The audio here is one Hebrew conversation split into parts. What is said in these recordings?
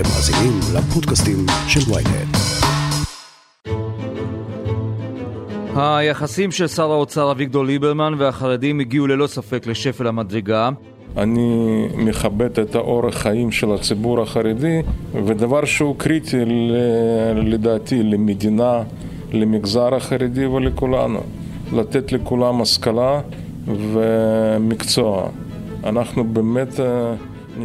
אתם מאזינים לפודקאסטים של ויינט. היחסים של שר האוצר אביגדור ליברמן והחרדים הגיעו ללא ספק לשפל המדרגה. אני מכבד את האורח חיים של הציבור החרדי, ודבר שהוא קריטי לדעתי למדינה, למגזר החרדי ולכולנו. לתת לכולם השכלה ומקצוע. אנחנו באמת...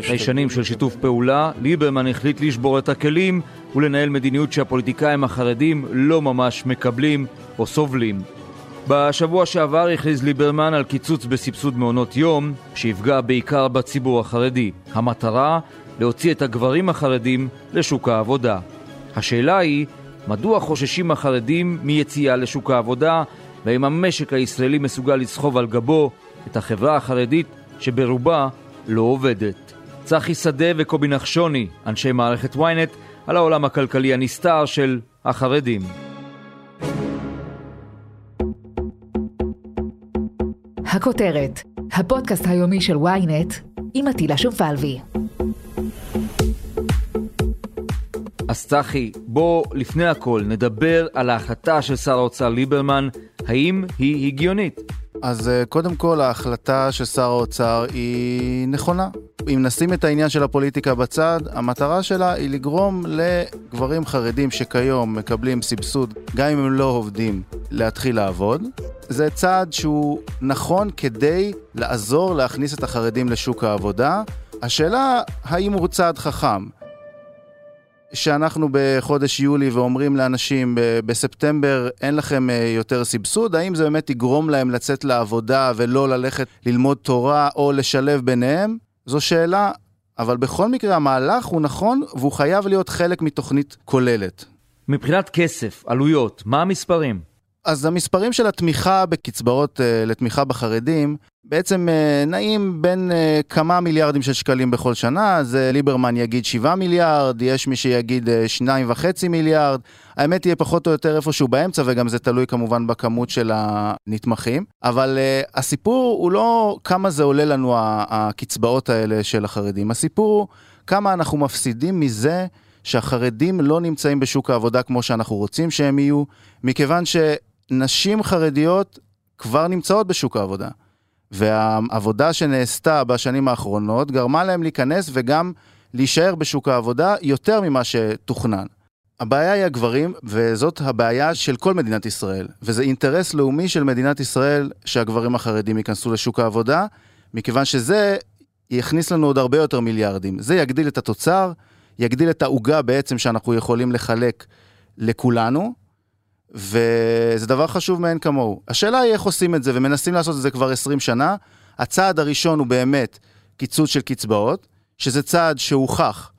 שנים של שיתוף פעולה, ליברמן החליט לשבור את הכלים ולנהל מדיניות שהפוליטיקאים החרדים לא ממש מקבלים או סובלים. בשבוע שעבר הכריז ליברמן על קיצוץ בסבסוד מעונות יום, שיפגע בעיקר בציבור החרדי. המטרה, להוציא את הגברים החרדים לשוק העבודה. השאלה היא, מדוע חוששים החרדים מיציאה לשוק העבודה, והאם המשק הישראלי מסוגל לסחוב על גבו את החברה החרדית שברובה לא עובדת. צחי שדה וקובי נחשוני, אנשי מערכת ynet, על העולם הכלכלי הנסתר של החרדים. הכותרת, הפודקאסט היומי של ynet עם עטילה שומפלבי. אז צחי, בוא לפני הכל נדבר על ההחלטה של שר האוצר ליברמן, האם היא הגיונית? אז אה, קודם כל ההחלטה של שר האוצר היא נכונה. אם נשים את העניין של הפוליטיקה בצד, המטרה שלה היא לגרום לגברים חרדים שכיום מקבלים סבסוד, גם אם הם לא עובדים, להתחיל לעבוד. זה צעד שהוא נכון כדי לעזור להכניס את החרדים לשוק העבודה. השאלה, האם הוא צעד חכם? שאנחנו בחודש יולי ואומרים לאנשים בספטמבר אין לכם אה, יותר סבסוד, האם זה באמת יגרום להם לצאת לעבודה ולא ללכת ללמוד תורה או לשלב ביניהם? זו שאלה, אבל בכל מקרה המהלך הוא נכון והוא חייב להיות חלק מתוכנית כוללת. מבחינת כסף, עלויות, מה המספרים? אז המספרים של התמיכה בקצבאות uh, לתמיכה בחרדים בעצם uh, נעים בין uh, כמה מיליארדים של שקלים בכל שנה, זה ליברמן יגיד 7 מיליארד, יש מי שיגיד 2.5 מיליארד, האמת יהיה פחות או יותר איפשהו באמצע וגם זה תלוי כמובן בכמות של הנתמכים, אבל הסיפור הוא לא כמה זה עולה לנו הקצבאות האלה של החרדים, הסיפור הוא כמה אנחנו מפסידים מזה שהחרדים לא נמצאים בשוק העבודה כמו שאנחנו רוצים שהם יהיו, מכיוון ש... נשים חרדיות כבר נמצאות בשוק העבודה. והעבודה שנעשתה בשנים האחרונות גרמה להם להיכנס וגם להישאר בשוק העבודה יותר ממה שתוכנן. הבעיה היא הגברים, וזאת הבעיה של כל מדינת ישראל. וזה אינטרס לאומי של מדינת ישראל שהגברים החרדים ייכנסו לשוק העבודה, מכיוון שזה יכניס לנו עוד הרבה יותר מיליארדים. זה יגדיל את התוצר, יגדיל את העוגה בעצם שאנחנו יכולים לחלק לכולנו, וזה דבר חשוב מאין כמוהו. השאלה היא איך עושים את זה, ומנסים לעשות את זה כבר 20 שנה. הצעד הראשון הוא באמת קיצוץ של קצבאות, שזה צעד שהוכח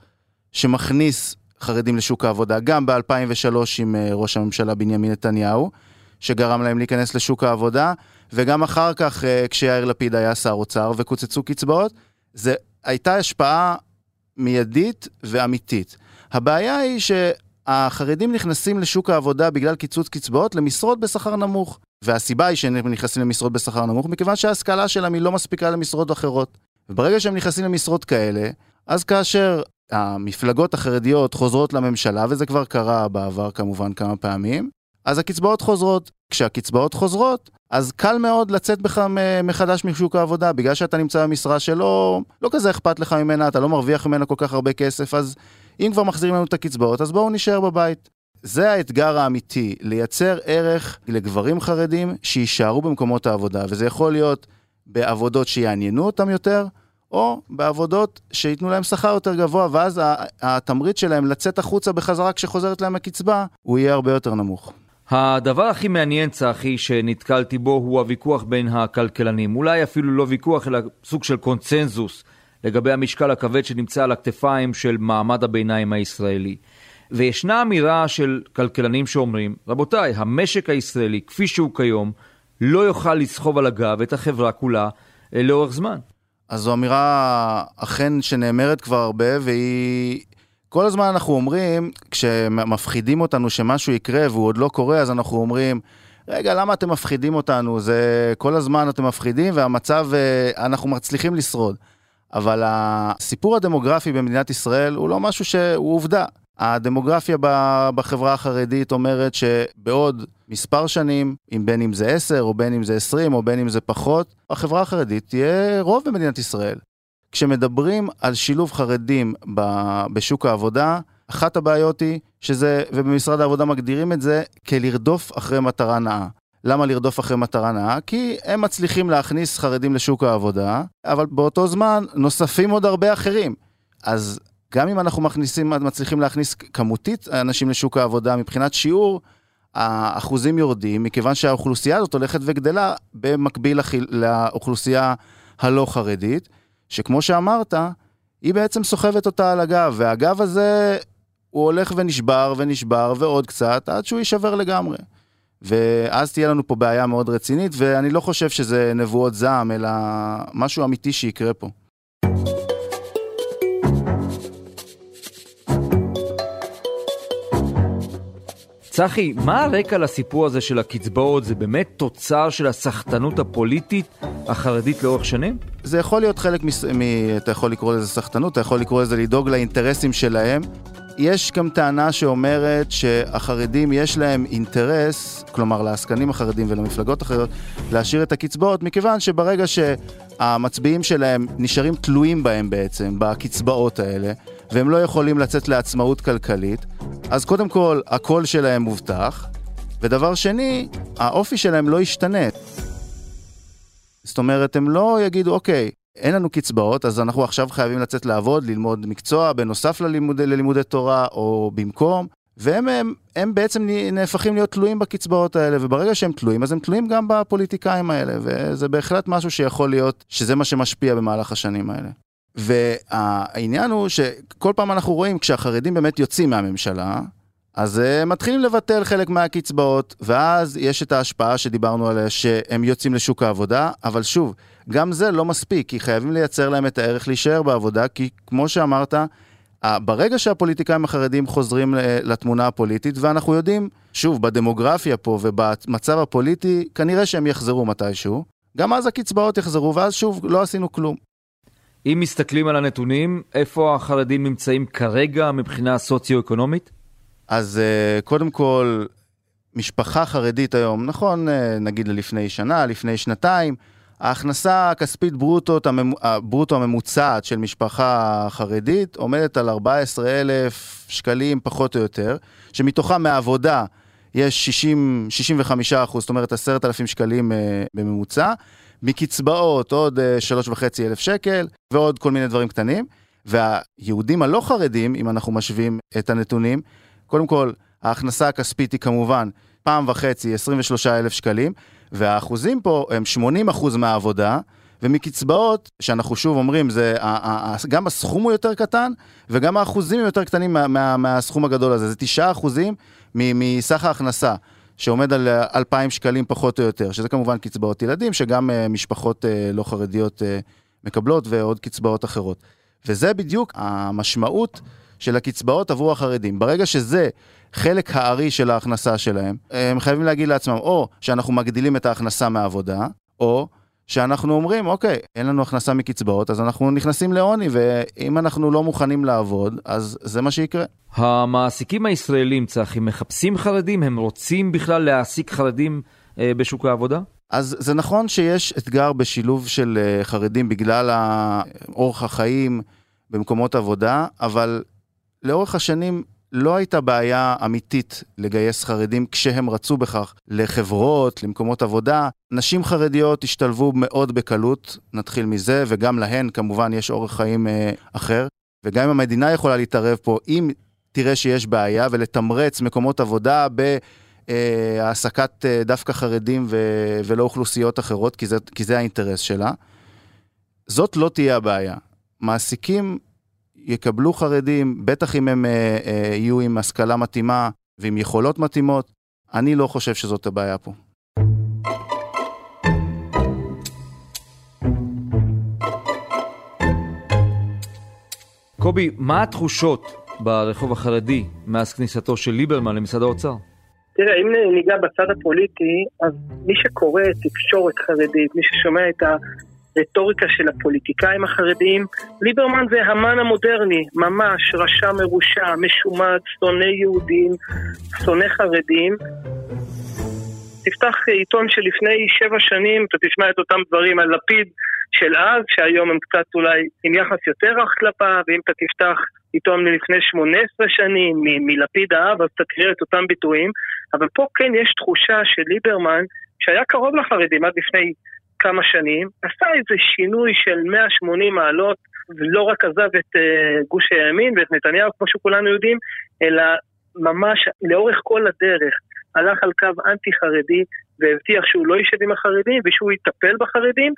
שמכניס חרדים לשוק העבודה, גם ב-2003 עם אה, ראש הממשלה בנימין נתניהו, שגרם להם להיכנס לשוק העבודה, וגם אחר כך אה, כשיאיר לפיד היה שר אוצר וקוצצו קצבאות, זה הייתה השפעה מיידית ואמיתית. הבעיה היא ש... החרדים נכנסים לשוק העבודה בגלל קיצוץ קצבאות למשרות בשכר נמוך. והסיבה היא שהם נכנסים למשרות בשכר נמוך, מכיוון שההשכלה שלהם היא לא מספיקה למשרות אחרות. וברגע שהם נכנסים למשרות כאלה, אז כאשר המפלגות החרדיות חוזרות לממשלה, וזה כבר קרה בעבר כמובן כמה פעמים, אז הקצבאות חוזרות. כשהקצבאות חוזרות, אז קל מאוד לצאת בך מחדש משוק העבודה, בגלל שאתה נמצא במשרה שלא לא כזה אכפת לך ממנה, אתה לא מרוויח ממנה כל כך הרבה כסף, אז אם כבר מחזירים לנו את הקצבאות, אז בואו נשאר בבית. זה האתגר האמיתי, לייצר ערך לגברים חרדים שיישארו במקומות העבודה, וזה יכול להיות בעבודות שיעניינו אותם יותר, או בעבודות שייתנו להם שכר יותר גבוה, ואז התמריץ שלהם לצאת החוצה בחזרה כשחוזרת להם הקצבה, הוא יהיה הרבה יותר נמוך. הדבר הכי מעניין, צחי, שנתקלתי בו הוא הוויכוח בין הכלכלנים. אולי אפילו לא ויכוח, אלא סוג של קונצנזוס לגבי המשקל הכבד שנמצא על הכתפיים של מעמד הביניים הישראלי. וישנה אמירה של כלכלנים שאומרים, רבותיי, המשק הישראלי, כפי שהוא כיום, לא יוכל לסחוב על הגב את החברה כולה אה, לאורך זמן. אז זו אמירה אכן שנאמרת כבר הרבה, והיא... כל הזמן אנחנו אומרים, כשמפחידים אותנו שמשהו יקרה והוא עוד לא קורה, אז אנחנו אומרים, רגע, למה אתם מפחידים אותנו? זה כל הזמן אתם מפחידים והמצב, אה, אנחנו מצליחים לשרוד. אבל הסיפור הדמוגרפי במדינת ישראל הוא לא משהו שהוא עובדה. הדמוגרפיה בחברה החרדית אומרת שבעוד מספר שנים, אם בין אם זה 10 או בין אם זה 20 או בין אם זה פחות, החברה החרדית תהיה רוב במדינת ישראל. כשמדברים על שילוב חרדים בשוק העבודה, אחת הבעיות היא שזה, ובמשרד העבודה מגדירים את זה כלרדוף אחרי מטרה נאה. למה לרדוף אחרי מטרה נאה? כי הם מצליחים להכניס חרדים לשוק העבודה, אבל באותו זמן נוספים עוד הרבה אחרים. אז גם אם אנחנו מכניסים, מצליחים להכניס כמותית אנשים לשוק העבודה מבחינת שיעור, האחוזים יורדים, מכיוון שהאוכלוסייה הזאת הולכת וגדלה במקביל לאוכלוסייה הלא חרדית, שכמו שאמרת, היא בעצם סוחבת אותה על הגב, והגב הזה הוא הולך ונשבר ונשבר ועוד קצת, עד שהוא יישבר לגמרי. ואז תהיה לנו פה בעיה מאוד רצינית, ואני לא חושב שזה נבואות זעם, אלא משהו אמיתי שיקרה פה. צחי, מה הרקע לסיפור הזה של הקצבאות? זה באמת תוצר של הסחטנות הפוליטית החרדית לאורך שנים? זה יכול להיות חלק מ... מ... אתה יכול לקרוא לזה סחטנות, אתה יכול לקרוא לזה לדאוג לאינטרסים שלהם. יש גם טענה שאומרת שהחרדים יש להם אינטרס, כלומר לעסקנים החרדים ולמפלגות אחרות, להשאיר את הקצבאות, מכיוון שברגע שהמצביעים שלהם נשארים תלויים בהם בעצם, בקצבאות האלה, והם לא יכולים לצאת לעצמאות כלכלית, אז קודם כל, הקול שלהם מובטח, ודבר שני, האופי שלהם לא ישתנה. זאת אומרת, הם לא יגידו, אוקיי, אין לנו קצבאות, אז אנחנו עכשיו חייבים לצאת לעבוד, ללמוד מקצוע, בנוסף ללימוד, ללימודי תורה או במקום, והם הם, הם בעצם נהפכים להיות תלויים בקצבאות האלה, וברגע שהם תלויים, אז הם תלויים גם בפוליטיקאים האלה, וזה בהחלט משהו שיכול להיות שזה מה שמשפיע במהלך השנים האלה. והעניין הוא שכל פעם אנחנו רואים, כשהחרדים באמת יוצאים מהממשלה, אז הם מתחילים לבטל חלק מהקצבאות, ואז יש את ההשפעה שדיברנו עליה, שהם יוצאים לשוק העבודה, אבל שוב, גם זה לא מספיק, כי חייבים לייצר להם את הערך להישאר בעבודה, כי כמו שאמרת, ברגע שהפוליטיקאים החרדים חוזרים לתמונה הפוליטית, ואנחנו יודעים, שוב, בדמוגרפיה פה ובמצב הפוליטי, כנראה שהם יחזרו מתישהו, גם אז הקצבאות יחזרו, ואז שוב, לא עשינו כלום. אם מסתכלים על הנתונים, איפה החרדים נמצאים כרגע מבחינה סוציו-אקונומית? אז uh, קודם כל, משפחה חרדית היום, נכון, uh, נגיד לפני שנה, לפני שנתיים, ההכנסה הכספית ברוטו, הברוטו הממוצעת של משפחה חרדית עומדת על 14,000 שקלים פחות או יותר, שמתוכם מעבודה יש 60, 65 אחוז, זאת אומרת 10,000 שקלים בממוצע, מקצבאות עוד 3,500 שקל ועוד כל מיני דברים קטנים. והיהודים הלא חרדים, אם אנחנו משווים את הנתונים, קודם כל, ההכנסה הכספית היא כמובן פעם וחצי 23,000 שקלים, והאחוזים פה הם 80 אחוז מהעבודה, ומקצבאות, שאנחנו שוב אומרים, זה, גם הסכום הוא יותר קטן, וגם האחוזים הם יותר קטנים מה, מה, מהסכום הגדול הזה, זה 9 אחוזים מסך ההכנסה. שעומד על 2,000 שקלים פחות או יותר, שזה כמובן קצבאות ילדים, שגם uh, משפחות uh, לא חרדיות uh, מקבלות, ועוד קצבאות אחרות. וזה בדיוק המשמעות של הקצבאות עבור החרדים. ברגע שזה חלק הארי של ההכנסה שלהם, הם חייבים להגיד לעצמם, או שאנחנו מגדילים את ההכנסה מעבודה, או שאנחנו אומרים, אוקיי, אין לנו הכנסה מקצבאות, אז אנחנו נכנסים לעוני, ואם אנחנו לא מוכנים לעבוד, אז זה מה שיקרה. המעסיקים הישראלים, צחי, מחפשים חרדים? הם רוצים בכלל להעסיק חרדים אה, בשוק העבודה? אז זה נכון שיש אתגר בשילוב של אה, חרדים בגלל אורח החיים במקומות עבודה, אבל לאורך השנים לא הייתה בעיה אמיתית לגייס חרדים כשהם רצו בכך לחברות, למקומות עבודה. נשים חרדיות השתלבו מאוד בקלות, נתחיל מזה, וגם להן כמובן יש אורח חיים אה, אחר. וגם אם המדינה יכולה להתערב פה, אם תראה שיש בעיה ולתמרץ מקומות עבודה בהעסקת אה, דווקא חרדים ו- ולא אוכלוסיות אחרות, כי זה, כי זה האינטרס שלה, זאת לא תהיה הבעיה. מעסיקים יקבלו חרדים, בטח אם הם אה, אה, יהיו עם השכלה מתאימה ועם יכולות מתאימות. אני לא חושב שזאת הבעיה פה. קובי, מה התחושות ברחוב החרדי מאז כניסתו של ליברמן למשרד האוצר? תראה, אם ניגע בצד הפוליטי, אז מי שקורא תקשורת חרדית, מי ששומע את הרטוריקה של הפוליטיקאים החרדיים. ליברמן זה המן המודרני, ממש רשע מרושע, משומד, שונא יהודים, שונא חרדים. תפתח עיתון שלפני שבע שנים, אתה תשמע את אותם דברים על לפיד של אז, שהיום הם קצת אולי עם יחס יותר רך כלפיו, ואם אתה תפתח עיתון מלפני 18 שנים, מלפיד האב, אז אתה את אותם ביטויים, אבל פה כן יש תחושה של ליברמן, שהיה קרוב לחרדים עד לפני כמה שנים, עשה איזה שינוי של 180 מעלות, ולא רק עזב את uh, גוש הימין ואת נתניהו, כמו שכולנו יודעים, אלא ממש לאורך כל הדרך הלך על קו אנטי-חרדי והבטיח שהוא לא יישב עם החרדים ושהוא יטפל בחרדים,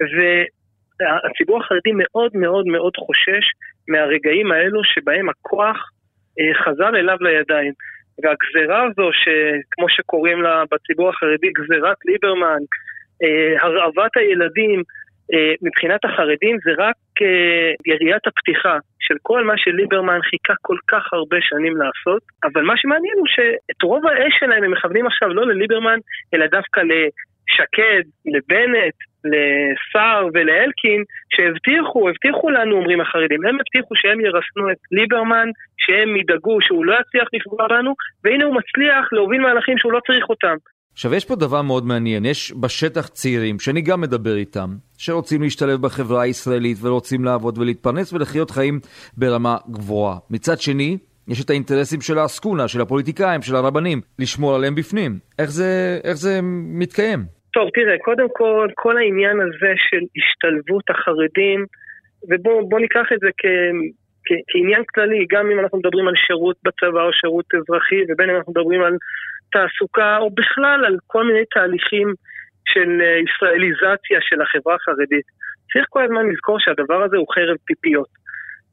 והציבור החרדי מאוד מאוד מאוד חושש מהרגעים האלו שבהם הכוח uh, חזר אליו לידיים. והגזרה הזו, שכמו שקוראים לה בציבור החרדי, גזירת ליברמן, הרעבת הילדים אה, מבחינת החרדים זה רק אה, יריית הפתיחה של כל מה שליברמן חיכה כל כך הרבה שנים לעשות, אבל מה שמעניין הוא שאת רוב האש שלהם הם מכוונים עכשיו לא לליברמן, אלא דווקא לשקד, לבנט, לסער ולאלקין, שהבטיחו, הבטיחו לנו, אומרים החרדים, הם הבטיחו שהם ירסנו את ליברמן, שהם ידאגו שהוא לא יצליח לפגוע בנו, והנה הוא מצליח להוביל מהלכים שהוא לא צריך אותם. עכשיו יש פה דבר מאוד מעניין, יש בשטח צעירים, שאני גם מדבר איתם, שרוצים להשתלב בחברה הישראלית ורוצים לעבוד ולהתפרנס ולחיות חיים ברמה גבוהה. מצד שני, יש את האינטרסים של העסקונה, של הפוליטיקאים, של הרבנים, לשמור עליהם בפנים. איך זה, איך זה מתקיים? טוב, תראה, קודם כל, כל העניין הזה של השתלבות החרדים, ובואו ניקח את זה כ, כ, כעניין כללי, גם אם אנחנו מדברים על שירות בצבא או שירות אזרחי, ובין אם אנחנו מדברים על תעסוקה, או בכלל על כל מיני תהליכים של אה, ישראליזציה של החברה החרדית. צריך כל הזמן לזכור שהדבר הזה הוא חרב פיפיות.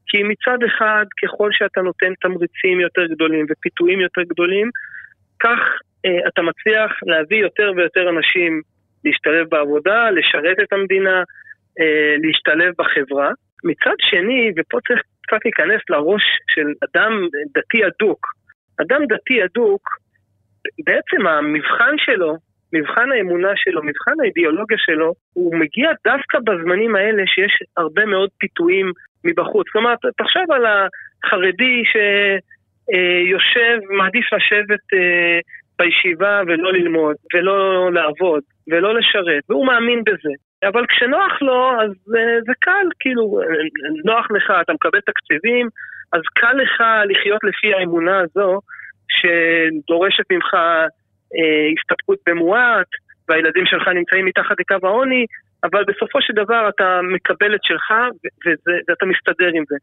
כי מצד אחד, ככל שאתה נותן תמריצים יותר גדולים ופיתויים יותר גדולים, כך אה, אתה מצליח להביא יותר ויותר אנשים להשתלב בעבודה, לשרת את המדינה, אה, להשתלב בחברה. מצד שני, ופה צריך קצת להיכנס לראש של אדם דתי אדוק, אדם דתי אדוק בעצם המבחן שלו, מבחן האמונה שלו, מבחן האידיאולוגיה שלו, הוא מגיע דווקא בזמנים האלה שיש הרבה מאוד פיתויים מבחוץ. כלומר, תחשוב על החרדי שיושב, מעדיף לשבת אה, בישיבה ולא ללמוד, ולא לעבוד, ולא לשרת, והוא מאמין בזה. אבל כשנוח לו, אז אה, זה קל, כאילו, נוח לך, אתה מקבל תקציבים, אז קל לך לחיות לפי האמונה הזו, שדורשת ממך אה, הסתפקות במועט, והילדים שלך נמצאים מתחת לקו העוני, אבל בסופו של דבר אתה מקבל את שלך וזה, ואתה מסתדר עם זה.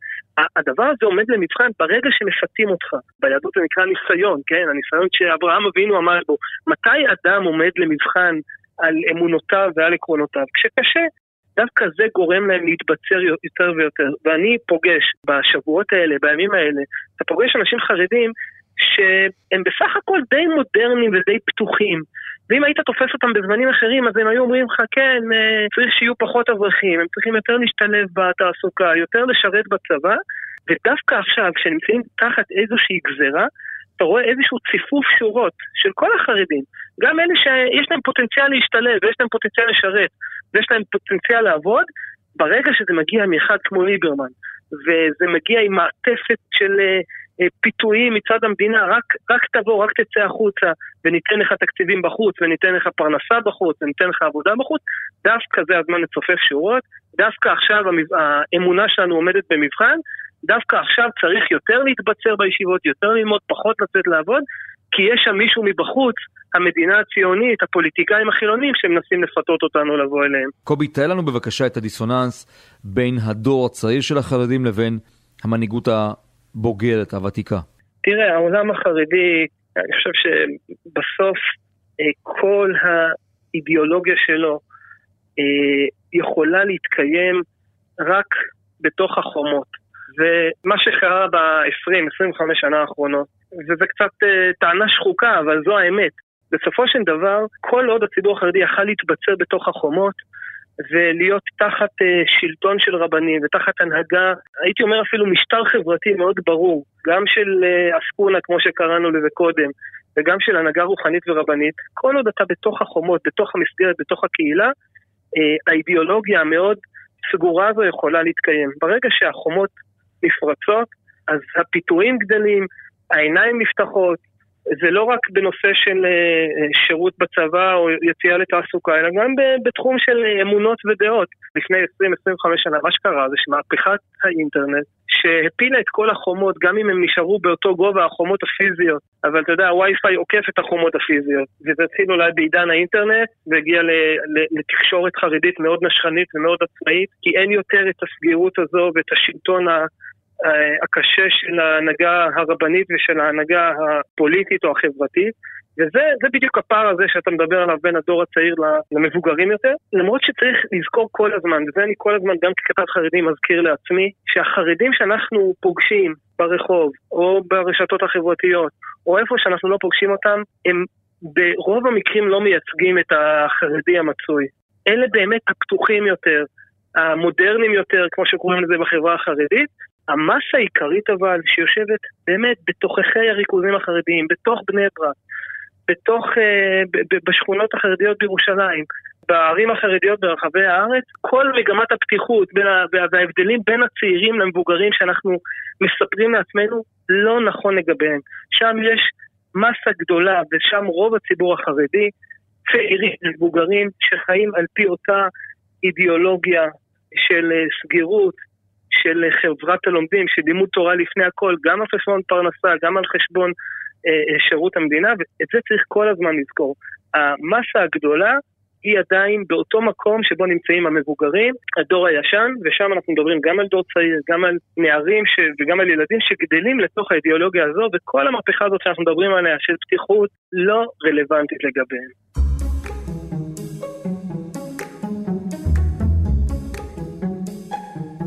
הדבר הזה עומד למבחן ברגע שמפתים אותך. ביהדות זה נקרא ניסיון, כן? הניסיון שאברהם אבינו אמר בו. מתי אדם עומד למבחן על אמונותיו ועל עקרונותיו? כשקשה. דווקא זה גורם להם להתבצר יותר ויותר. ואני פוגש בשבועות האלה, בימים האלה, אתה פוגש אנשים חרדים שהם בסך הכל די מודרניים ודי פתוחים. ואם היית תופס אותם בזמנים אחרים, אז הם היו אומרים לך, כן, אה, צריך שיהיו פחות אברכים, הם צריכים יותר להשתלב בתעסוקה, יותר לשרת בצבא, ודווקא עכשיו, כשנמצאים תחת איזושהי גזרה, אתה רואה איזשהו ציפוף שורות של כל החרדים, גם אלה שיש להם פוטנציאל להשתלב, ויש להם פוטנציאל לשרת, ויש להם פוטנציאל לעבוד, ברגע שזה מגיע מאחד כמו ליברמן, וזה מגיע עם מעטפת של אה, פיתויים מצד המדינה, רק, רק תבוא, רק תצא החוצה וניתן לך תקציבים בחוץ וניתן לך פרנסה בחוץ וניתן לך עבודה בחוץ, דווקא זה הזמן לצופף שורות, דווקא עכשיו האמונה שלנו עומדת במבחן, דווקא עכשיו צריך יותר להתבצר בישיבות, יותר ללמוד, פחות לצאת לעבוד, כי יש שם מישהו מבחוץ, המדינה הציונית, הפוליטיקאים החילונים, שמנסים לפתות אותנו לבוא אליהם. קובי, תאר לנו בבקשה את הדיסוננס בין הדור הצעיר של החרדים לבין המנהיגות הבוגרת, הוותיקה? תראה, העולם החרדי, אני חושב שבסוף אה, כל האידיאולוגיה שלו אה, יכולה להתקיים רק בתוך החומות. ומה שקרה ב-20-25 שנה האחרונות, וזה קצת אה, טענה שחוקה, אבל זו האמת. בסופו של דבר, כל עוד הציבור החרדי יכל להתבצר בתוך החומות, ולהיות תחת uh, שלטון של רבנים ותחת הנהגה, הייתי אומר אפילו משטר חברתי מאוד ברור, גם של עסקונה כמו שקראנו לזה קודם, וגם של הנהגה רוחנית ורבנית, כל עוד אתה בתוך החומות, בתוך המסגרת, בתוך הקהילה, האידיאולוגיה המאוד סגורה הזו יכולה להתקיים. ברגע שהחומות נפרצות, אז הפיתויים גדלים, העיניים נפתחות, זה לא רק בנושא של אה, שירות בצבא או יציאה לתעסוקה, אלא גם בתחום של אמונות ודעות. לפני 20-25 שנה, מה שקרה זה שמהפכת האינטרנט, שהפילה את כל החומות, גם אם הם נשארו באותו גובה החומות הפיזיות, אבל אתה יודע, הווי-פיי עוקף את החומות הפיזיות. וזה התחיל אולי בעידן האינטרנט, והגיע לתקשורת חרדית מאוד נשכנית ומאוד עצמאית, כי אין יותר את הסגירות הזו ואת השלטון ה... אה, הקשה של ההנהגה הרבנית ושל ההנהגה הפוליטית או החברתית. וזה בדיוק הפער הזה שאתה מדבר עליו בין הדור הצעיר למבוגרים יותר. למרות שצריך לזכור כל הזמן, וזה אני כל הזמן גם ככתב חרדי מזכיר לעצמי, שהחרדים שאנחנו פוגשים ברחוב, או ברשתות החברתיות, או איפה שאנחנו לא פוגשים אותם, הם ברוב המקרים לא מייצגים את החרדי המצוי. אלה באמת הפתוחים יותר, המודרניים יותר, כמו שקוראים לזה בחברה החרדית, המסה העיקרית אבל שיושבת באמת בתוככי הריכוזים החרדיים, בתוך בני ברק, בתוך, אה, בשכונות החרדיות בירושלים, בערים החרדיות ברחבי הארץ, כל מגמת הפתיחות וההבדלים בין הצעירים למבוגרים שאנחנו מספרים לעצמנו לא נכון לגביהם. שם יש מסה גדולה ושם רוב הציבור החרדי, צעירים ומבוגרים שחיים על פי אותה אידיאולוגיה של אה, סגירות, של חברת הלומדים, שלימוד תורה לפני הכל, גם על חשבון פרנסה, גם על חשבון אה, אה, שירות המדינה, ואת זה צריך כל הזמן לזכור. המסה הגדולה היא עדיין באותו מקום שבו נמצאים המבוגרים, הדור הישן, ושם אנחנו מדברים גם על דור צעיר, גם על נערים ש... וגם על ילדים שגדלים לתוך האידיאולוגיה הזו, וכל המהפכה הזאת שאנחנו מדברים עליה של פתיחות לא רלוונטית לגביהם.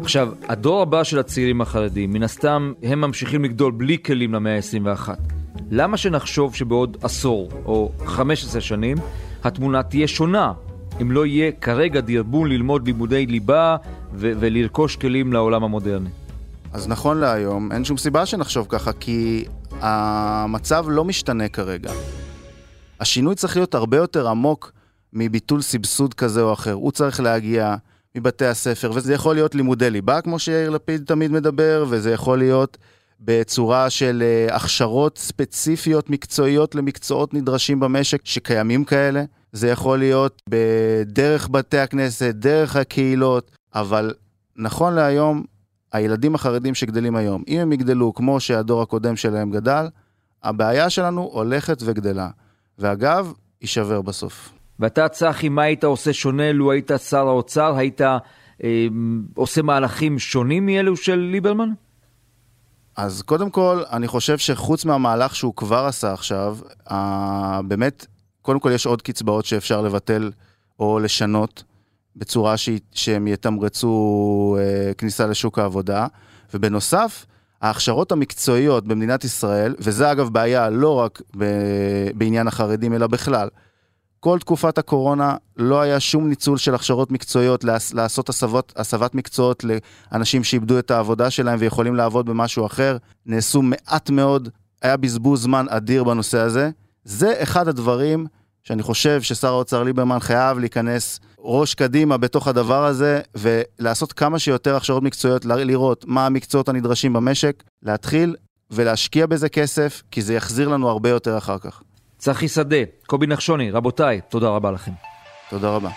עכשיו, הדור הבא של הצעירים החרדים, מן הסתם הם ממשיכים לגדול בלי כלים למאה ה-21. למה שנחשוב שבעוד עשור או 15 שנים התמונה תהיה שונה, אם לא יהיה כרגע דרבון ללמוד לימודי ליבה ו- ולרכוש כלים לעולם המודרני? אז נכון להיום, אין שום סיבה שנחשוב ככה, כי המצב לא משתנה כרגע. השינוי צריך להיות הרבה יותר עמוק מביטול סבסוד כזה או אחר. הוא צריך להגיע מבתי הספר, וזה יכול להיות לימודי ליבה, כמו שיאיר לפיד תמיד מדבר, וזה יכול להיות בצורה של uh, הכשרות ספציפיות מקצועיות למקצועות נדרשים במשק, שקיימים כאלה. זה יכול להיות בדרך בתי הכנסת, דרך הקהילות, אבל נכון להיום, הילדים החרדים שגדלים היום, אם הם יגדלו כמו שהדור הקודם שלהם גדל, הבעיה שלנו הולכת וגדלה. ואגב, יישבר בסוף. ואתה, צחי, מה היית עושה שונה לו היית שר האוצר? היית אה, עושה מהלכים שונים מאלו של ליברמן? אז קודם כל, אני חושב שחוץ מהמהלך שהוא כבר עשה עכשיו, אה, באמת, קודם כל יש עוד קצבאות שאפשר לבטל או לשנות בצורה ש... שהם יתמרצו אה, כניסה לשוק העבודה. ובנוסף, ההכשרות המקצועיות במדינת ישראל, וזה אגב בעיה לא רק ב... בעניין החרדים, אלא בכלל, כל תקופת הקורונה לא היה שום ניצול של הכשרות מקצועיות לעשות הסבות, הסבת מקצועות לאנשים שאיבדו את העבודה שלהם ויכולים לעבוד במשהו אחר. נעשו מעט מאוד, היה בזבוז זמן אדיר בנושא הזה. זה אחד הדברים שאני חושב ששר האוצר ליברמן חייב להיכנס ראש קדימה בתוך הדבר הזה ולעשות כמה שיותר הכשרות מקצועיות, לראות מה המקצועות הנדרשים במשק, להתחיל ולהשקיע בזה כסף, כי זה יחזיר לנו הרבה יותר אחר כך. צחי שדה, קובי נחשוני, רבותיי, תודה רבה לכם. תודה רבה.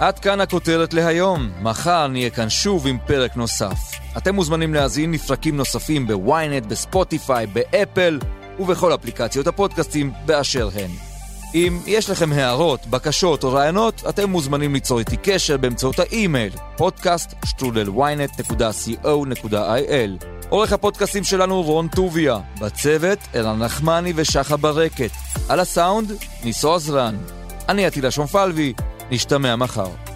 עד כאן הכותרת להיום. מחר נהיה כאן שוב עם פרק נוסף. אתם מוזמנים להזין לפרקים נוספים בוויינט, בספוטיפיי, באפל ובכל אפליקציות הפודקאסטים באשר הן. אם יש לכם הערות, בקשות או רעיונות, אתם מוזמנים ליצור איתי קשר באמצעות האימייל podcast.ynet.co.il עורך הפודקאסים שלנו רון טוביה, בצוות ערן נחמני ושחה ברקת, על הסאונד ניסו עזרן. אני עטילה שומפלבי, נשתמע מחר.